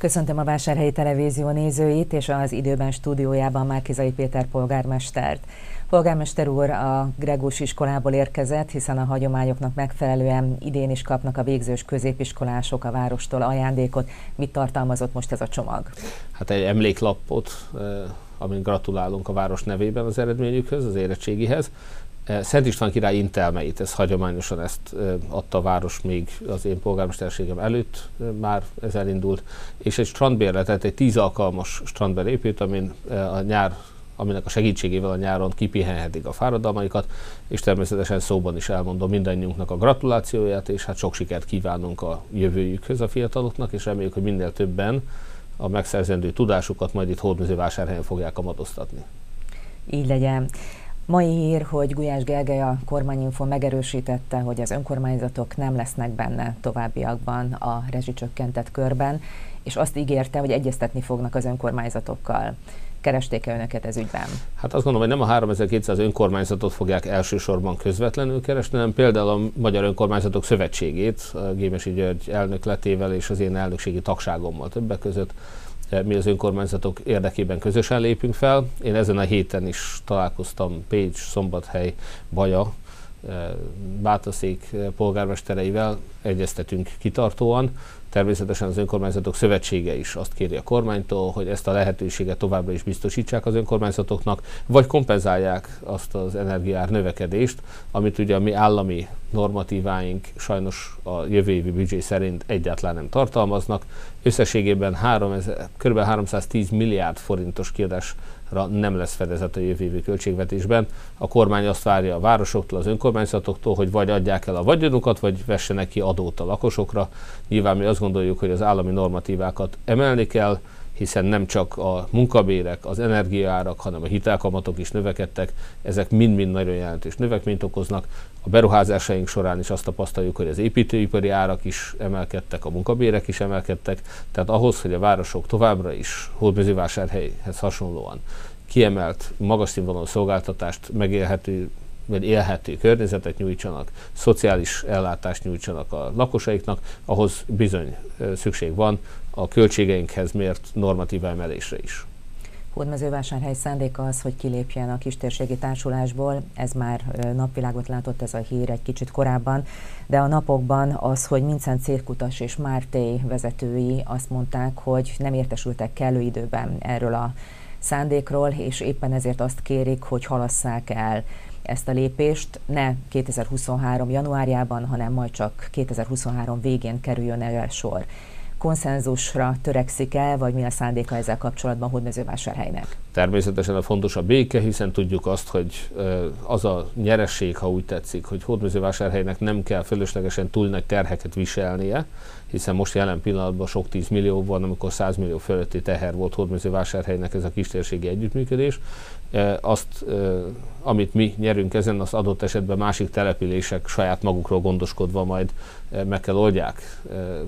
Köszöntöm a Vásárhelyi Televízió nézőit és az időben stúdiójában Márkizai Péter polgármestert. Polgármester úr a Gregós iskolából érkezett, hiszen a hagyományoknak megfelelően idén is kapnak a végzős középiskolások a várostól ajándékot. Mit tartalmazott most ez a csomag? Hát egy emléklapot, eh, amin gratulálunk a város nevében az eredményükhöz, az érettségihez. Eh, Szent István király intelmeit, ez hagyományosan ezt eh, adta a város még az én polgármesterségem előtt, már ez elindult, és egy strandbérletet, egy tíz alkalmas strandbérépült, amin a nyár aminek a segítségével a nyáron kipihenhetik a fáradalmaikat, és természetesen szóban is elmondom mindannyiunknak a gratulációját, és hát sok sikert kívánunk a jövőjükhöz a fiataloknak, és reméljük, hogy minél többen a megszerzendő tudásukat majd itt Hódműzővásárhelyen fogják kamatoztatni. Így legyen. Mai hír, hogy Gulyás Gergely a kormányinfo megerősítette, hogy az önkormányzatok nem lesznek benne továbbiakban a rezsicsökkentett körben, és azt ígérte, hogy egyeztetni fognak az önkormányzatokkal. Keresték-e önöket ez ügyben? Hát azt gondolom, hogy nem a 3200 önkormányzatot fogják elsősorban közvetlenül keresni, hanem például a Magyar Önkormányzatok Szövetségét, Gémesi György elnökletével és az én elnökségi tagságommal többek között mi az önkormányzatok érdekében közösen lépünk fel. Én ezen a héten is találkoztam Pécs, Szombathely, Baja, Bátaszék polgármestereivel, egyeztetünk kitartóan. Természetesen az önkormányzatok szövetsége is azt kéri a kormánytól, hogy ezt a lehetőséget továbbra is biztosítsák az önkormányzatoknak, vagy kompenzálják azt az energiár növekedést, amit ugye a mi állami normatíváink sajnos a jövő évi büdzsé szerint egyáltalán nem tartalmaznak. Összességében 3, kb. 310 milliárd forintos kiadás nem lesz fedezet a jövő évi költségvetésben. A kormány azt várja a városoktól, az önkormányzatoktól, hogy vagy adják el a vagyonukat, vagy vessenek ki adót a lakosokra. Nyilván mi azt gondoljuk, hogy az állami normatívákat emelni kell, hiszen nem csak a munkabérek, az energiaárak, hanem a hitelkamatok is növekedtek, ezek mind-mind nagyon jelentős növekményt okoznak. A beruházásaink során is azt tapasztaljuk, hogy az építőipari árak is emelkedtek, a munkabérek is emelkedtek, tehát ahhoz, hogy a városok továbbra is hódmezővásárhelyhez hasonlóan kiemelt, magas színvonalú szolgáltatást megélhető vagy élhető környezetet nyújtsanak, szociális ellátást nyújtsanak a lakosaiknak, ahhoz bizony szükség van a költségeinkhez mért normatív emelésre is. Hódmezővásárhely szándéka az, hogy kilépjen a kistérségi társulásból. Ez már napvilágot látott ez a hír egy kicsit korábban, de a napokban az, hogy Mincent Cérkutas és Márté vezetői azt mondták, hogy nem értesültek kellő időben erről a szándékról, és éppen ezért azt kérik, hogy halasszák el ezt a lépést, ne 2023. januárjában, hanem majd csak 2023 végén kerüljön el sor konszenzusra törekszik el, vagy mi a szándéka ezzel kapcsolatban Hódmezővásárhelynek? Természetesen a fontos a béke, hiszen tudjuk azt, hogy az a nyeresség, ha úgy tetszik, hogy Hódmezővásárhelynek nem kell fölöslegesen túl nagy terheket viselnie, hiszen most jelen pillanatban sok 10 millió van, amikor 100 millió fölötti teher volt Hódmezővásárhelynek ez a kistérségi együttműködés. Azt, amit mi nyerünk ezen, az adott esetben másik települések saját magukról gondoskodva majd meg kell oldják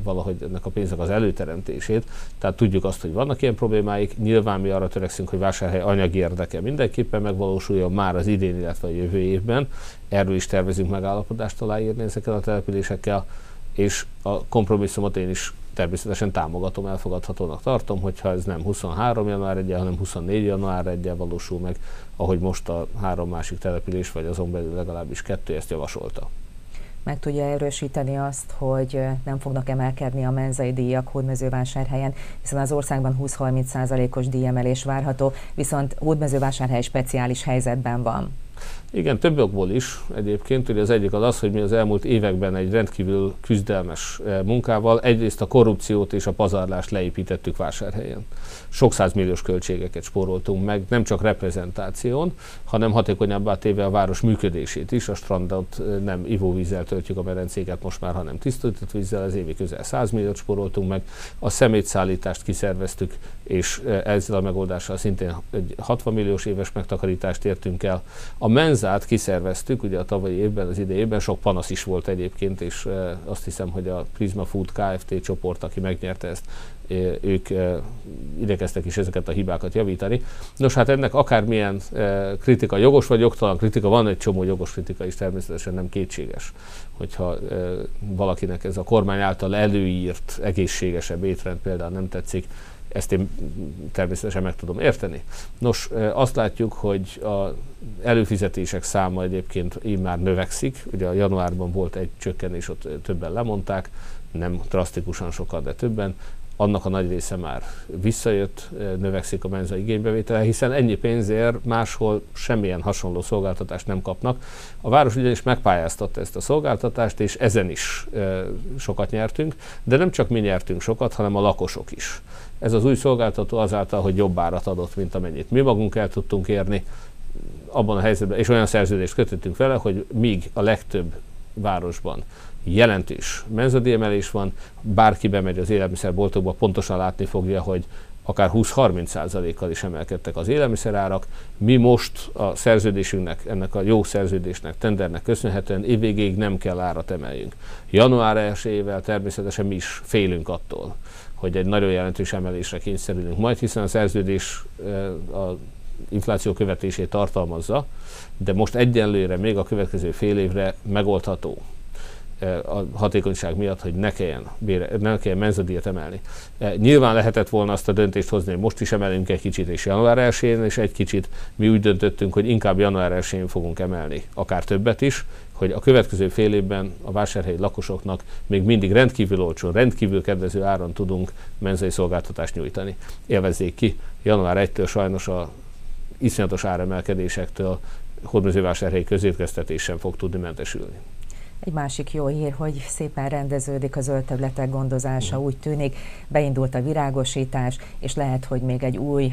valahogy ennek a pénznek az előteremtését. Tehát tudjuk azt, hogy vannak ilyen problémáik. Nyilván mi arra törekszünk, hogy vásárhely anyagi érdeke mindenképpen megvalósuljon már az idén, illetve a jövő évben. Erről is tervezünk megállapodást aláírni ezekkel a településekkel, és a kompromisszumot én is természetesen támogatom, elfogadhatónak tartom, hogyha ez nem 23 január 1 hanem 24 január 1 valósul meg, ahogy most a három másik település, vagy azon belül legalábbis kettő ezt javasolta meg tudja erősíteni azt, hogy nem fognak emelkedni a menzai díjak hódmezővásárhelyen, hiszen az országban 20-30 százalékos díjemelés várható, viszont hódmezővásárhely speciális helyzetben van. Igen, több okból is egyébként. Ugye az egyik az az, hogy mi az elmúlt években egy rendkívül küzdelmes eh, munkával egyrészt a korrupciót és a pazarlást leépítettük vásárhelyen. Sok milliós költségeket spóroltunk meg, nem csak reprezentáción, hanem hatékonyabbá téve a város működését is. A strandot eh, nem ivóvízzel töltjük a medencéket most már, hanem tisztított vízzel, az évi közel 100 milliót spóroltunk meg. A szemétszállítást kiszerveztük, és eh, ezzel a megoldással szintén egy 60 milliós éves megtakarítást értünk el. A menz menzát kiszerveztük, ugye a tavalyi évben, az idei évben, sok panasz is volt egyébként, és azt hiszem, hogy a Prisma Food Kft. csoport, aki megnyerte ezt, ők igyekeztek is ezeket a hibákat javítani. Nos, hát ennek akármilyen kritika jogos vagy jogtalan kritika, van egy csomó jogos kritika is természetesen nem kétséges, hogyha valakinek ez a kormány által előírt egészségesebb étrend például nem tetszik, ezt én természetesen meg tudom érteni. Nos, azt látjuk, hogy a előfizetések száma egyébként így már növekszik. Ugye a januárban volt egy csökkenés, ott többen lemondták, nem drasztikusan sokan, de többen annak a nagy része már visszajött, növekszik a menza igénybevétele, hiszen ennyi pénzért máshol semmilyen hasonló szolgáltatást nem kapnak. A város ugyanis megpályáztatta ezt a szolgáltatást, és ezen is e, sokat nyertünk, de nem csak mi nyertünk sokat, hanem a lakosok is. Ez az új szolgáltató azáltal, hogy jobb árat adott, mint amennyit mi magunk el tudtunk érni, abban a helyzetben, és olyan szerződést kötöttünk vele, hogy míg a legtöbb városban jelentős menzadiemelés van, bárki bemegy az élelmiszerboltokba, pontosan látni fogja, hogy akár 20-30%-kal is emelkedtek az élelmiszerárak. Mi most a szerződésünknek, ennek a jó szerződésnek, tendernek köszönhetően évvégéig nem kell árat emeljünk. Január 1-ével természetesen mi is félünk attól, hogy egy nagyon jelentős emelésre kényszerülünk majd, hiszen a szerződés a infláció követését tartalmazza, de most egyenlőre még a következő fél évre megoldható a hatékonyság miatt, hogy ne kelljen, bére, ne kelljen menzadíjat emelni. Nyilván lehetett volna azt a döntést hozni, hogy most is emelünk egy kicsit, és január 1 és egy kicsit mi úgy döntöttünk, hogy inkább január 1 fogunk emelni, akár többet is, hogy a következő fél évben a vásárhelyi lakosoknak még mindig rendkívül olcsó, rendkívül kedvező áron tudunk menzai szolgáltatást nyújtani. Élvezzék ki, január 1-től sajnos a iszonyatos áremelkedésektől hódmezővásárhelyi közétkeztetés sem fog tudni mentesülni. Egy másik jó hír, hogy szépen rendeződik a zöld területek gondozása, úgy tűnik, beindult a virágosítás, és lehet, hogy még egy új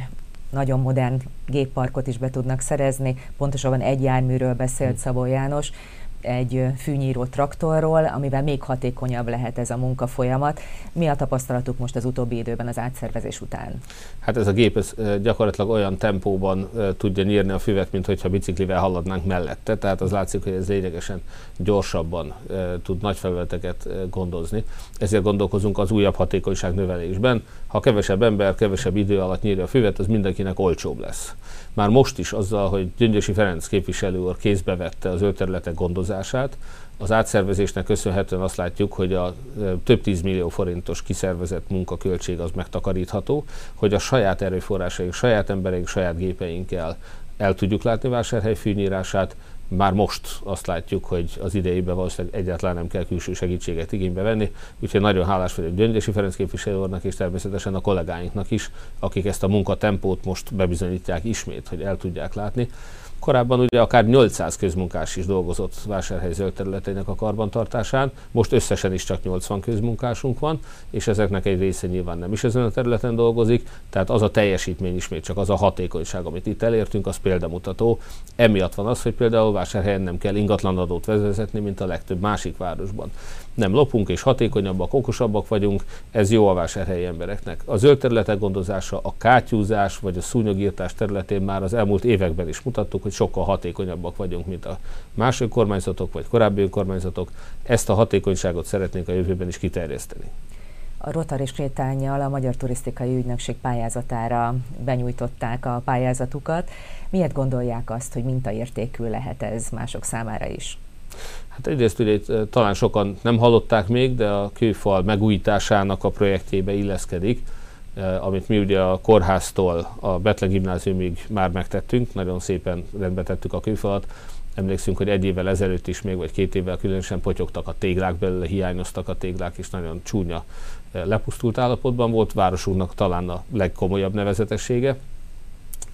nagyon modern gépparkot is be tudnak szerezni. Pontosabban egy járműről beszélt Szabó János, egy fűnyíró traktorról, amivel még hatékonyabb lehet ez a munkafolyamat. Mi a tapasztalatuk most az utóbbi időben az átszervezés után? Hát ez a gép ez gyakorlatilag olyan tempóban tudja nyírni a füvet, mint hogyha biciklivel haladnánk mellette, tehát az látszik, hogy ez lényegesen gyorsabban tud nagy felületeket gondozni. Ezért gondolkozunk az újabb hatékonyság növelésben. Ha kevesebb ember, kevesebb idő alatt nyírja a füvet, az mindenkinek olcsóbb lesz. Már most is azzal, hogy Gyöngyösi Ferenc képviselő úr kézbe vette az ő területek gondozását, az átszervezésnek köszönhetően azt látjuk, hogy a több tízmillió forintos kiszervezett munkaköltség az megtakarítható, hogy a saját erőforrásaink, saját embereink, saját gépeinkkel el tudjuk látni vásárhely fűnyírását, már most azt látjuk, hogy az idejében valószínűleg egyáltalán nem kell külső segítséget igénybe venni, úgyhogy nagyon hálás vagyok Gyöngyösi Ferenc képviselő és természetesen a kollégáinknak is, akik ezt a munkatempót most bebizonyítják ismét, hogy el tudják látni. Korábban ugye akár 800 közmunkás is dolgozott vásárhely zöld területeinek a karbantartásán, most összesen is csak 80 közmunkásunk van, és ezeknek egy része nyilván nem is ezen a területen dolgozik, tehát az a teljesítmény ismét csak az a hatékonyság, amit itt elértünk, az példamutató. Emiatt van az, hogy például vásárhelyen nem kell ingatlanadót vezetni, mint a legtöbb másik városban nem lopunk és hatékonyabbak, okosabbak vagyunk, ez jó a vásárhelyi embereknek. A zöld területek gondozása, a kátyúzás vagy a szúnyogírtás területén már az elmúlt években is mutattuk, hogy sokkal hatékonyabbak vagyunk, mint a más önkormányzatok vagy korábbi önkormányzatok. Ezt a hatékonyságot szeretnénk a jövőben is kiterjeszteni. A Rotary sétányjal a Magyar Turisztikai Ügynökség pályázatára benyújtották a pályázatukat. Miért gondolják azt, hogy mintaértékű lehet ez mások számára is? Hát egyrészt ugye talán sokan nem hallották még, de a kőfal megújításának a projektjébe illeszkedik, amit mi ugye a kórháztól a Betlen gimnáziumig már megtettünk, nagyon szépen rendbe tettük a kőfalat. Emlékszünk, hogy egy évvel ezelőtt is még, vagy két évvel különösen potyogtak a téglák belőle, hiányoztak a téglák, és nagyon csúnya lepusztult állapotban volt. Városunknak talán a legkomolyabb nevezetessége.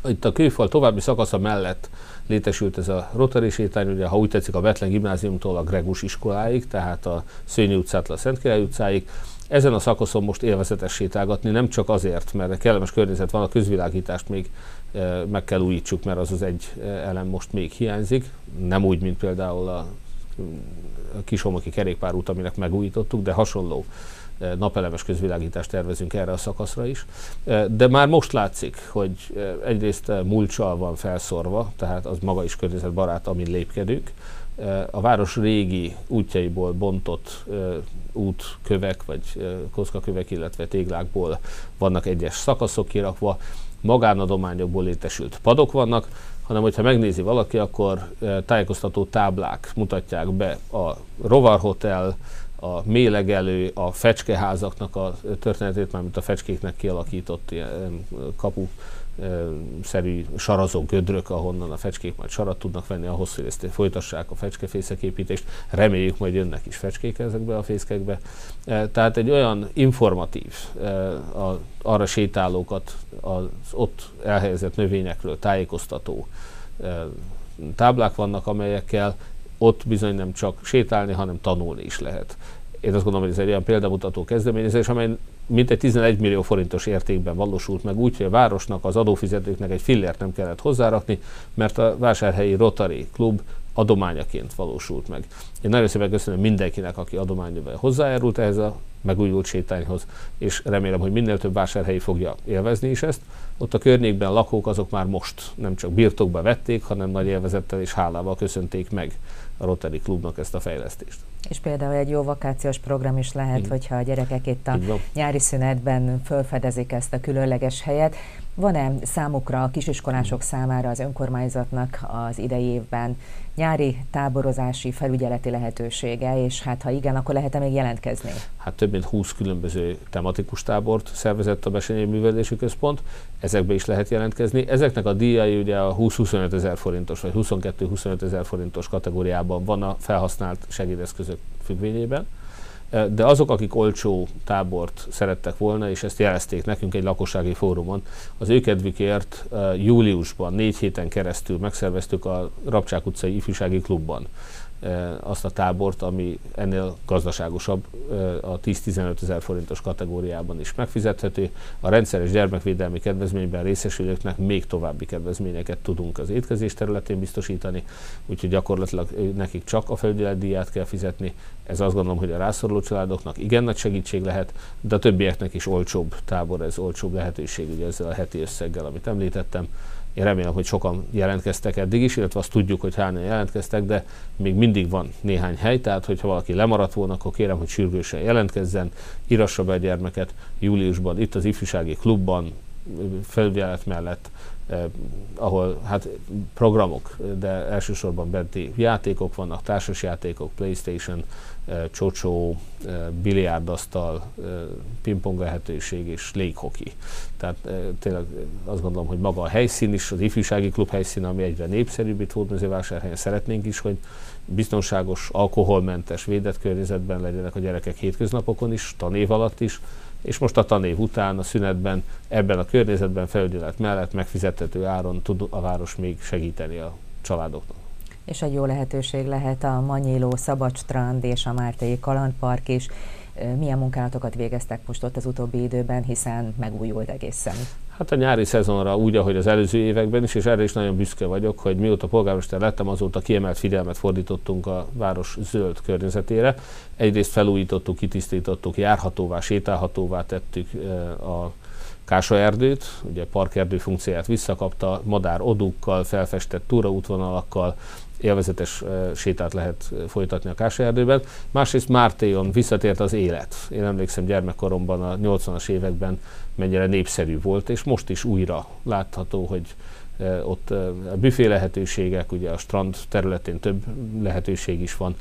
Itt a kőfal további szakasza mellett létesült ez a Rotary sétány, ugye ha úgy tetszik a Betlen gimnáziumtól a Gregus iskoláig, tehát a Szőnyi utcától a Szentkirály utcáig. Ezen a szakaszon most élvezetes sétálgatni, nem csak azért, mert kellemes környezet van, a közvilágítást még e, meg kell újítsuk, mert az az egy e, elem most még hiányzik, nem úgy, mint például a kishomoki kerékpárút, aminek megújítottuk, de hasonló napelemes közvilágítást tervezünk erre a szakaszra is. De már most látszik, hogy egyrészt mulcsal van felszorva, tehát az maga is környezetbarát, amin lépkedünk. A város régi útjaiból bontott útkövek, vagy kockakövek, illetve téglákból vannak egyes szakaszok kirakva, magánadományokból létesült padok vannak, hanem hogyha megnézi valaki, akkor tájékoztató táblák mutatják be a Rovar Hotel, a mélegelő, a fecskeházaknak a történetét, mármint a fecskéknek kialakított ilyen kapu szerű sarazó gödrök, ahonnan a fecskék majd sarat tudnak venni ahhoz, hogy ezt folytassák a fecskefészek építést. Reméljük, majd jönnek is fecskék ezekbe a fészkekbe. Tehát egy olyan informatív, arra sétálókat az ott elhelyezett növényekről tájékoztató táblák vannak, amelyekkel ott bizony nem csak sétálni, hanem tanulni is lehet. Én azt gondolom, hogy ez egy olyan példamutató kezdeményezés, amely mintegy 11 millió forintos értékben valósult meg úgy, hogy a városnak, az adófizetőknek egy fillért nem kellett hozzárakni, mert a vásárhelyi Rotary Klub adományaként valósult meg. Én nagyon szépen köszönöm mindenkinek, aki adományával hozzájárult ehhez a megújult sétányhoz, és remélem, hogy minél több vásárhelyi fogja élvezni is ezt. Ott a környékben a lakók azok már most nem csak birtokba vették, hanem nagy élvezettel és hálával köszönték meg a Rotary Klubnak ezt a fejlesztést. És például egy jó vakációs program is lehet, Igen. hogyha a gyerekek itt a nyári szünetben felfedezik ezt a különleges helyet. Van-e számukra a kisiskolások számára az önkormányzatnak az idei évben nyári táborozási felügyeleti lehetősége, és hát ha igen, akkor lehet-e még jelentkezni? Hát több mint 20 különböző tematikus tábort szervezett a Besenyei Művelési Központ, ezekbe is lehet jelentkezni. Ezeknek a díjai ugye a 20-25 ezer forintos, vagy 22-25 ezer forintos kategóriában van a felhasznált segédeszközök függvényében de azok, akik olcsó tábort szerettek volna, és ezt jelezték nekünk egy lakossági fórumon, az őkedvükért júliusban négy héten keresztül megszerveztük a Rabcsák utcai ifjúsági klubban azt a tábort, ami ennél gazdaságosabb, a 10-15 ezer forintos kategóriában is megfizethető. A rendszeres gyermekvédelmi kedvezményben részesülőknek még további kedvezményeket tudunk az étkezés területén biztosítani, úgyhogy gyakorlatilag nekik csak a felügyeletdíját kell fizetni. Ez azt gondolom, hogy a rászoruló családoknak igen nagy segítség lehet, de a többieknek is olcsóbb tábor, ez olcsóbb lehetőség ugye ezzel a heti összeggel, amit említettem. Én remélem, hogy sokan jelentkeztek eddig is, illetve azt tudjuk, hogy hányan jelentkeztek, de még mindig van néhány hely, tehát hogyha valaki lemaradt volna, akkor kérem, hogy sürgősen jelentkezzen, írassa be a gyermeket. Júliusban itt az ifjúsági klubban, felügyelet mellett, eh, ahol hát programok, de elsősorban benti játékok vannak, társasjátékok, Playstation, eh, csocsó, eh, biliárdasztal, eh, pingpong lehetőség és léghoki. Tehát eh, tényleg azt gondolom, hogy maga a helyszín is, az ifjúsági klub helyszín, ami egyre népszerűbb itt Hódmezővásárhelyen szeretnénk is, hogy biztonságos, alkoholmentes, védett környezetben legyenek a gyerekek hétköznapokon is, tanév alatt is, és most a tanév után, a szünetben, ebben a környezetben felügyelet mellett megfizethető áron tud a város még segíteni a családoknak. És egy jó lehetőség lehet a Manyiló Szabadstrand és a Mártéi Kalandpark is. Milyen munkálatokat végeztek most ott az utóbbi időben, hiszen megújult egészen? Hát a nyári szezonra úgy, ahogy az előző években is, és erre is nagyon büszke vagyok, hogy mióta polgármester lettem, azóta kiemelt figyelmet fordítottunk a város zöld környezetére. Egyrészt felújítottuk, kitisztítottuk, járhatóvá, sétálhatóvá tettük a Kása erdőt, ugye parkerdő funkcióját visszakapta, madár odúkkal, felfestett túraútvonalakkal, élvezetes sétát lehet folytatni a Kása erdőben. Másrészt Mártéjon visszatért az élet. Én emlékszem gyermekkoromban a 80-as években mennyire népszerű volt, és most is újra látható, hogy ott a büfé lehetőségek, ugye a strand területén több lehetőség is van,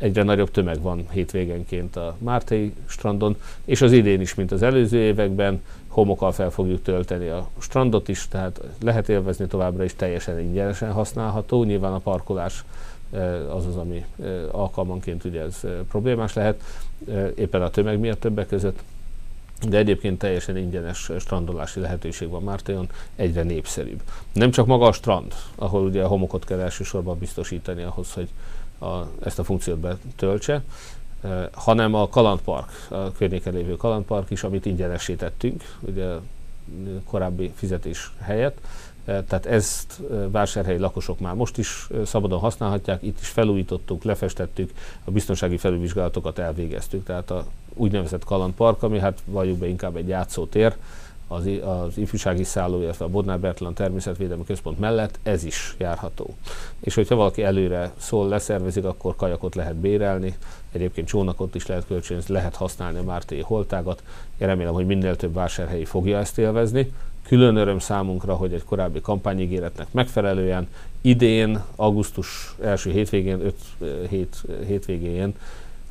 egyre nagyobb tömeg van hétvégenként a Mártei strandon, és az idén is, mint az előző években, homokkal fel fogjuk tölteni a strandot is, tehát lehet élvezni továbbra is teljesen ingyenesen használható. Nyilván a parkolás az az, ami alkalmanként ugye ez problémás lehet, éppen a tömeg miatt többek között, de egyébként teljesen ingyenes strandolási lehetőség van Mártéjon, egyre népszerűbb. Nem csak maga a strand, ahol ugye a homokot kell elsősorban biztosítani ahhoz, hogy a, ezt a funkciót betöltse, hanem a kalandpark, a környéken lévő kalandpark is, amit ingyenesítettünk, ugye korábbi fizetés helyett, Tehát ezt vásárhelyi lakosok már most is szabadon használhatják, itt is felújítottuk, lefestettük, a biztonsági felülvizsgálatokat elvégeztük. Tehát a úgynevezett kalandpark, ami hát valljuk be inkább egy játszótér, az, az ifjúsági szálló, illetve a Bodnár Bertalan Természetvédelmi Központ mellett ez is járható. És hogyha valaki előre szól, leszervezik, akkor kajakot lehet bérelni, egyébként csónakot is lehet kölcsönözni, lehet használni a Mártéi holtágat. Én remélem, hogy minél több vásárhelyi fogja ezt élvezni. Külön öröm számunkra, hogy egy korábbi kampányígéretnek megfelelően idén, augusztus első hétvégén, 5 hét, hétvégén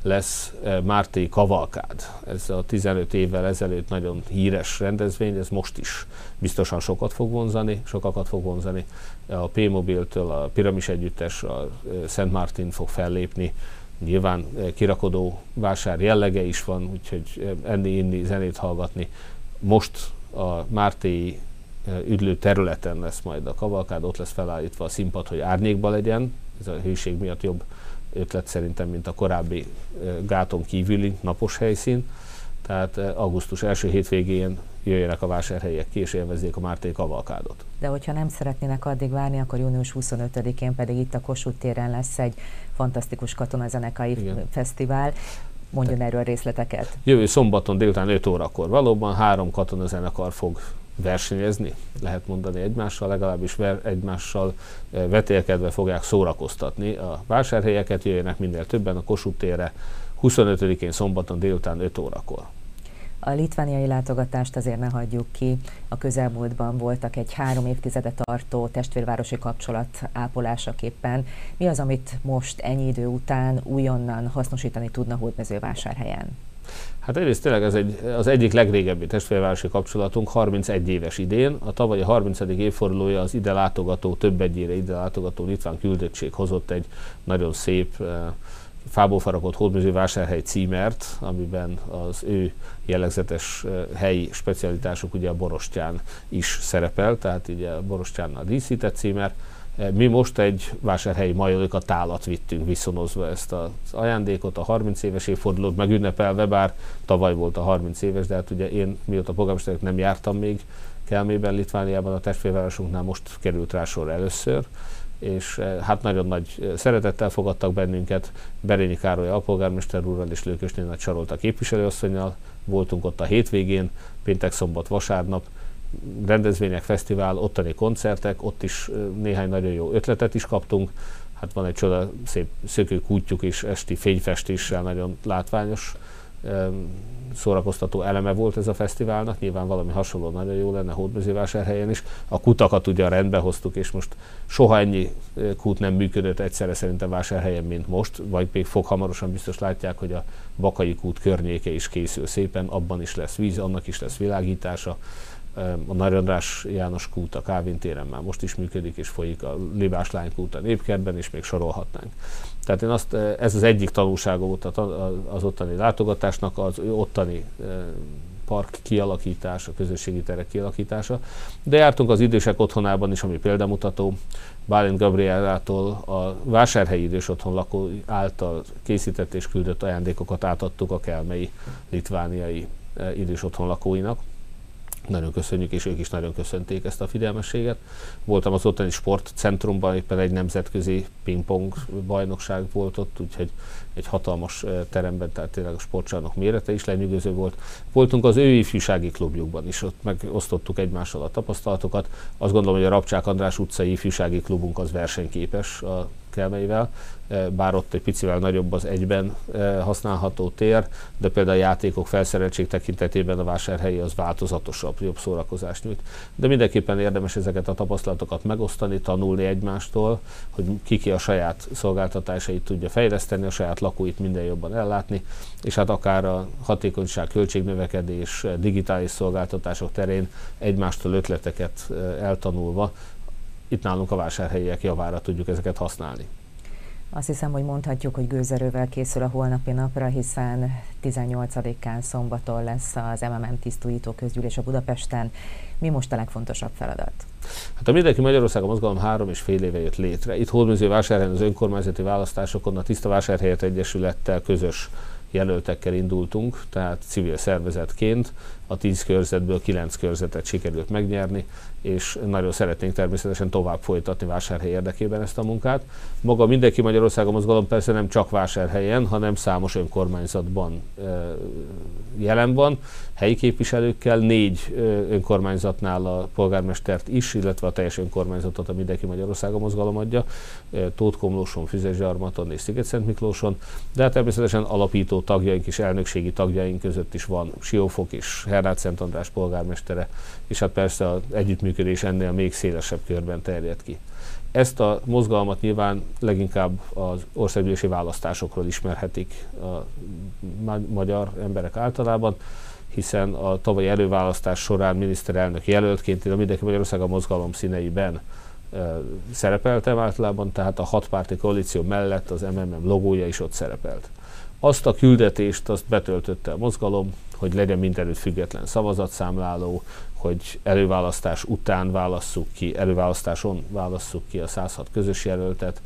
lesz eh, Márti Kavalkád. Ez a 15 évvel ezelőtt nagyon híres rendezvény, ez most is biztosan sokat fog vonzani, sokakat fog vonzani. A P-Mobiltől a Piramis Együttes, a eh, Szent Martin fog fellépni, nyilván eh, kirakodó vásár jellege is van, úgyhogy enni, inni, zenét hallgatni. Most a Márti üdlő területen lesz majd a kavalkád, ott lesz felállítva a színpad, hogy árnyékba legyen, ez a hőség miatt jobb ötlet szerintem, mint a korábbi gáton kívüli napos helyszín. Tehát augusztus első hétvégén jöjjenek a vásárhelyek ki, és élvezzék a Márté kavalkádot. De hogyha nem szeretnének addig várni, akkor június 25-én pedig itt a Kossuth téren lesz egy fantasztikus katonazenekai Igen. fesztivál. Mondjon Te erről részleteket. Jövő szombaton délután 5 órakor valóban három katonazenekar fog versenyezni, lehet mondani egymással, legalábbis ver, egymással eh, vetélkedve fogják szórakoztatni a vásárhelyeket, jöjjenek minél többen a Kossuth térre 25-én szombaton délután 5 órakor. A litvániai látogatást azért ne hagyjuk ki. A közelmúltban voltak egy három évtizede tartó testvérvárosi kapcsolat ápolásaképpen. Mi az, amit most ennyi idő után újonnan hasznosítani tudna Hódmezővásárhelyen? Hát egyrészt tényleg ez egy, az egyik legrégebbi testvérvárosi kapcsolatunk, 31 éves idén. A tavalyi 30. évfordulója az ide látogató, több egyére ide látogató litván küldöttség hozott egy nagyon szép uh, fából faragott hódműző címert, amiben az ő jellegzetes uh, helyi specialitások, ugye a borostyán is szerepel, tehát ugye a borostyánnal díszített címer, mi most egy vásárhelyi majolika tálat vittünk viszonozva ezt az ajándékot, a 30 éves évfordulót megünnepelve, bár tavaly volt a 30 éves, de hát ugye én mióta polgármesterek nem jártam még Kelmében, Litvániában, a testvérvárosunknál most került rá sor először, és eh, hát nagyon nagy eh, szeretettel fogadtak bennünket. Berényi Károly alpolgármester úrral és Lőkösnél Nagy Sarolta képviselőasszonynal voltunk ott a hétvégén, péntek, szombat, vasárnap, rendezvények, fesztivál, ottani koncertek, ott is néhány nagyon jó ötletet is kaptunk. Hát van egy csoda szép szökőkútjuk és esti fényfestéssel nagyon látványos szórakoztató eleme volt ez a fesztiválnak, nyilván valami hasonló nagyon jó lenne Hódmezővásárhelyen is. A kutakat ugye rendbe hoztuk, és most soha ennyi kút nem működött egyszerre szerintem vásárhelyen, mint most, vagy még fog hamarosan biztos látják, hogy a Bakai kút környéke is készül szépen, abban is lesz víz, annak is lesz világítása a Nagy András János kút a Kávin téren már most is működik, és folyik a Libás Lány kút a Népkertben, és még sorolhatnánk. Tehát én azt, ez az egyik tanulsága volt az ottani látogatásnak, az ottani park kialakítása, közösségi terek kialakítása. De jártunk az idősek otthonában is, ami példamutató. Bálint Gabrielától a vásárhelyi idős otthon lakó által készített és küldött ajándékokat átadtuk a kelmei litvániai idős otthon lakóinak nagyon köszönjük, és ők is nagyon köszönték ezt a figyelmességet. Voltam az ottani sportcentrumban, éppen egy nemzetközi pingpong bajnokság volt ott, úgyhogy egy hatalmas teremben, tehát tényleg a sportcsarnok mérete is lenyűgöző volt. Voltunk az ő ifjúsági klubjukban is, ott megosztottuk egymással a tapasztalatokat. Azt gondolom, hogy a Rapcsák András utcai ifjúsági klubunk az versenyképes a Kelmeivel, bár ott egy picivel nagyobb az egyben használható tér, de például a játékok felszereltség tekintetében a vásárhelyi az változatosabb, jobb szórakozást nyújt. De mindenképpen érdemes ezeket a tapasztalatokat megosztani, tanulni egymástól, hogy ki a saját szolgáltatásait tudja fejleszteni, a saját lakóit minden jobban ellátni, és hát akár a hatékonyság, költségnövekedés, digitális szolgáltatások terén egymástól ötleteket eltanulva itt nálunk a vásárhelyiek javára tudjuk ezeket használni. Azt hiszem, hogy mondhatjuk, hogy gőzerővel készül a holnapi napra, hiszen 18-án szombaton lesz az MMM tisztújító közgyűlés a Budapesten. Mi most a legfontosabb feladat? Hát a Mindenki Magyarország a mozgalom három és fél éve jött létre. Itt Hódműző vásárhelyen az önkormányzati választásokon a Tiszta Vásárhelyet Egyesülettel közös jelöltekkel indultunk, tehát civil szervezetként. A 10 körzetből 9 körzetet sikerült megnyerni, és nagyon szeretnénk természetesen tovább folytatni Vásárhely érdekében ezt a munkát. Maga mindenki Magyarországon mozgalom persze nem csak Vásárhelyen, hanem számos önkormányzatban jelen van, helyi képviselőkkel, négy önkormányzatnál a polgármestert is, illetve a teljes önkormányzatot a Mindenki Magyarországon mozgalom adja, Tóth Komlóson, Füzesgyarmaton és Sziget-Szent Miklóson, de hát természetesen alapító tagjaink és elnökségi tagjaink között is van Siófok és Hernád Szent András polgármestere, és hát persze az együttműködés ennél még szélesebb körben terjed ki. Ezt a mozgalmat nyilván leginkább az országgyűlési választásokról ismerhetik a magyar emberek általában, hiszen a tavalyi előválasztás során miniszterelnök jelöltként én a Mindenki Magyarország a mozgalom színeiben szerepeltem általában, tehát a hatpárti koalíció mellett az MMM logója is ott szerepelt. Azt a küldetést azt betöltötte a mozgalom, hogy legyen mindenütt független szavazatszámláló, hogy előválasztás után válasszuk ki, előválasztáson válasszuk ki a 106 közös jelöltet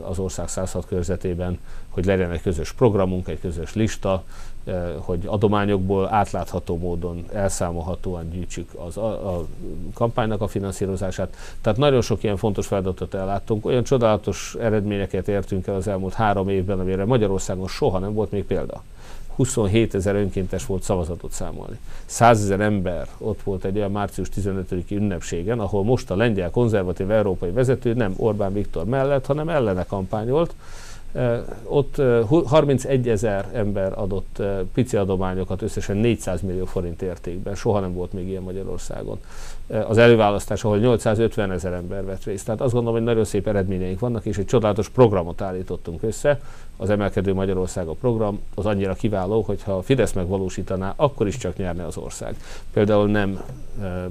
az ország 106 körzetében, hogy legyen egy közös programunk, egy közös lista, eh, hogy adományokból átlátható módon, elszámolhatóan gyűjtsük az, a, a kampánynak a finanszírozását. Tehát nagyon sok ilyen fontos feladatot elláttunk. Olyan csodálatos eredményeket értünk el az elmúlt három évben, amire Magyarországon soha nem volt még példa. 27 ezer önkéntes volt szavazatot számolni. 100 ezer ember ott volt egy olyan március 15-i ünnepségen, ahol most a lengyel konzervatív európai vezető nem Orbán Viktor mellett, hanem ellene kampányolt, ott 31 ezer ember adott pici adományokat, összesen 400 millió forint értékben. Soha nem volt még ilyen Magyarországon. Az előválasztás, ahol 850 ezer ember vett részt. Tehát azt gondolom, hogy nagyon szép eredményeink vannak, és egy csodálatos programot állítottunk össze. Az Emelkedő Magyarország a program az annyira kiváló, hogy ha a Fidesz megvalósítaná, akkor is csak nyerne az ország. Például nem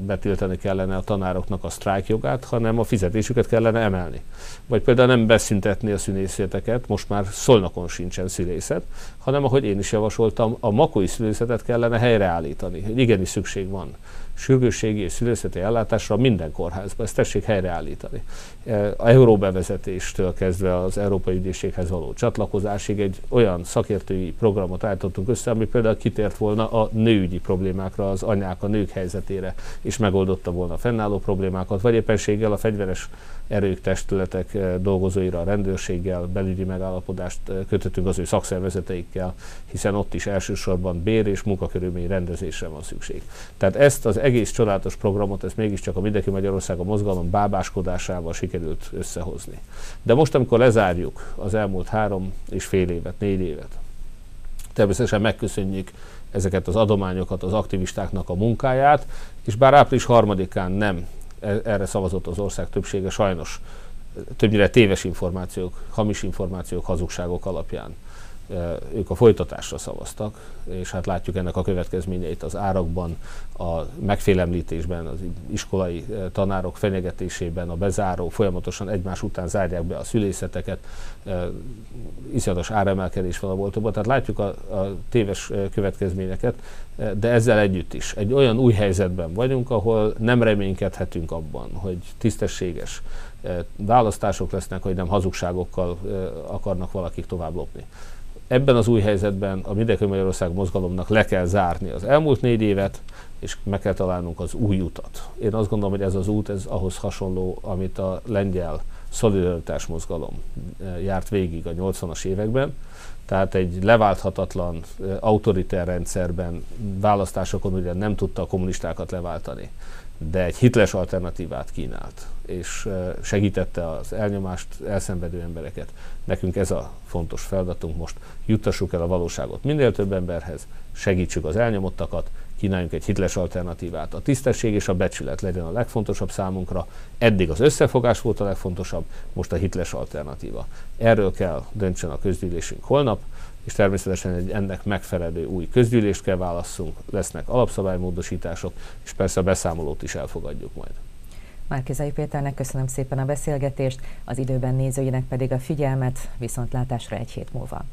betiltani kellene a tanároknak a sztrájkjogát, hanem a fizetésüket kellene emelni. Vagy például nem beszüntetni a szünészeteket, most már Szolnokon sincsen szülészet, hanem ahogy én is javasoltam, a makói szülészetet kellene helyreállítani. Igenis szükség van sürgősségi és szülőszeti ellátásra minden kórházban. Ezt tessék helyreállítani. E, a euróbevezetéstől kezdve az Európai Ügyészséghez való csatlakozásig egy olyan szakértői programot állítottunk össze, ami például kitért volna a nőügyi problémákra, az anyák, a nők helyzetére, és megoldotta volna a fennálló problémákat, vagy éppenséggel a fegyveres erők, testületek e, dolgozóira, a rendőrséggel belügyi megállapodást e, kötöttünk az ő szakszervezeteikkel, hiszen ott is elsősorban bér és munkakörülmény rendezésre van szükség. Tehát ezt az egész csodálatos programot, ezt mégiscsak a Mindenki Magyarország a mozgalom bábáskodásával sikerült összehozni. De most, amikor lezárjuk az elmúlt három és fél évet, négy évet, természetesen megköszönjük ezeket az adományokat, az aktivistáknak a munkáját, és bár április harmadikán nem erre szavazott az ország többsége, sajnos többnyire téves információk, hamis információk, hazugságok alapján ők a folytatásra szavaztak, és hát látjuk ennek a következményeit az árakban, a megfélemlítésben, az iskolai tanárok fenyegetésében, a bezáró, folyamatosan egymás után zárják be a szülészeteket, iszonyatos áremelkedés van a boltokban, tehát látjuk a, a téves következményeket, de ezzel együtt is. Egy olyan új helyzetben vagyunk, ahol nem reménykedhetünk abban, hogy tisztességes választások lesznek, hogy nem hazugságokkal akarnak valakik tovább lopni ebben az új helyzetben a Mindenki Magyarország mozgalomnak le kell zárni az elmúlt négy évet, és meg kell találnunk az új utat. Én azt gondolom, hogy ez az út, ez ahhoz hasonló, amit a lengyel szolidaritás mozgalom eh, járt végig a 80-as években, tehát egy leválthatatlan, eh, autoritár rendszerben választásokon ugye nem tudta a kommunistákat leváltani, de egy hitles alternatívát kínált, és segítette az elnyomást, elszenvedő embereket. Nekünk ez a fontos feladatunk most, juttassuk el a valóságot minél több emberhez, segítsük az elnyomottakat, kínáljunk egy hitles alternatívát. A tisztesség és a becsület legyen a legfontosabb számunkra. Eddig az összefogás volt a legfontosabb, most a hitles alternatíva. Erről kell döntsön a közgyűlésünk holnap, és természetesen egy ennek megfelelő új közgyűlést kell válasszunk, lesznek alapszabálymódosítások, és persze a beszámolót is elfogadjuk majd. Márkizai Péternek köszönöm szépen a beszélgetést, az időben nézőinek pedig a figyelmet, viszontlátásra egy hét múlva.